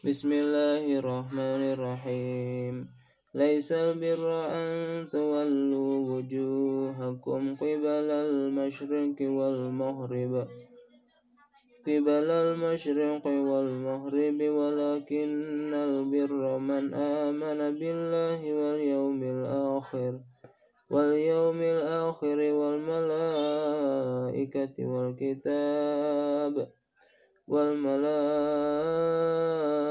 بسم الله الرحمن الرحيم ليس البر أن تولوا وجوهكم قبل المشرق والمغرب قبل المشرق والمغرب ولكن البر من آمن بالله واليوم الآخر واليوم الآخر والملائكة والكتاب والملائكة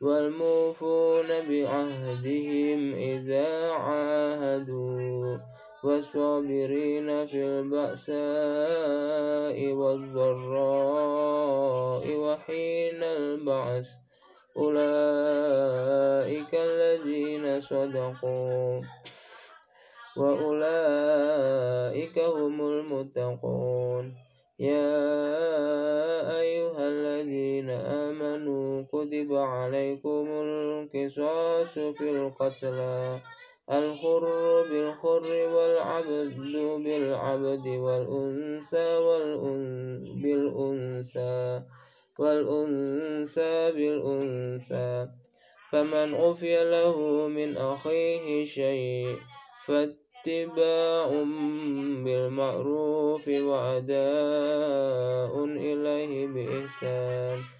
والموفون بعهدهم إذا عاهدوا والصابرين في البأساء والضراء وحين البعث. أولئك الذين صدقوا وأولئك هم المتقون. يا أيها الذين آمنوا كتب عليكم القصاص في القتلى الحر بالحر والعبد بالعبد والأنثى بالأنثى والأنثى بالأنثى. فمن عفي له من أخيه شيء اتباع بالمعروف وأداء إليه بإحسان.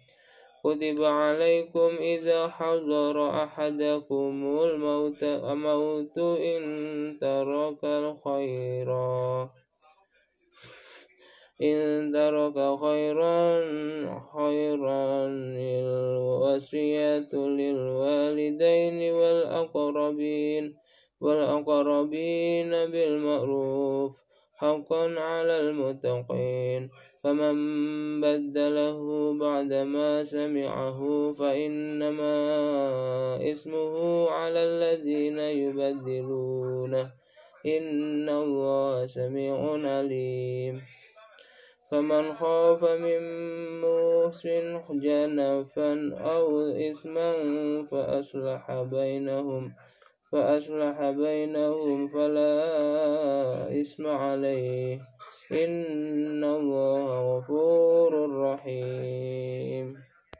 كتب عليكم إذا حضر أحدكم الموت موت إن ترك خيرا إن ترك خيرا خيرا الوصية للوالدين والأقربين والأقربين بالمعروف. حقا على المتقين. فمن بدله بعدما سمعه فإنما اسمه على الذين يبدلونه. إن الله سميع عليم. فمن خاف من موس جنفا أو إثما فأصلح بينهم. فأصلح بينهم فلا إثم عليه. إن الله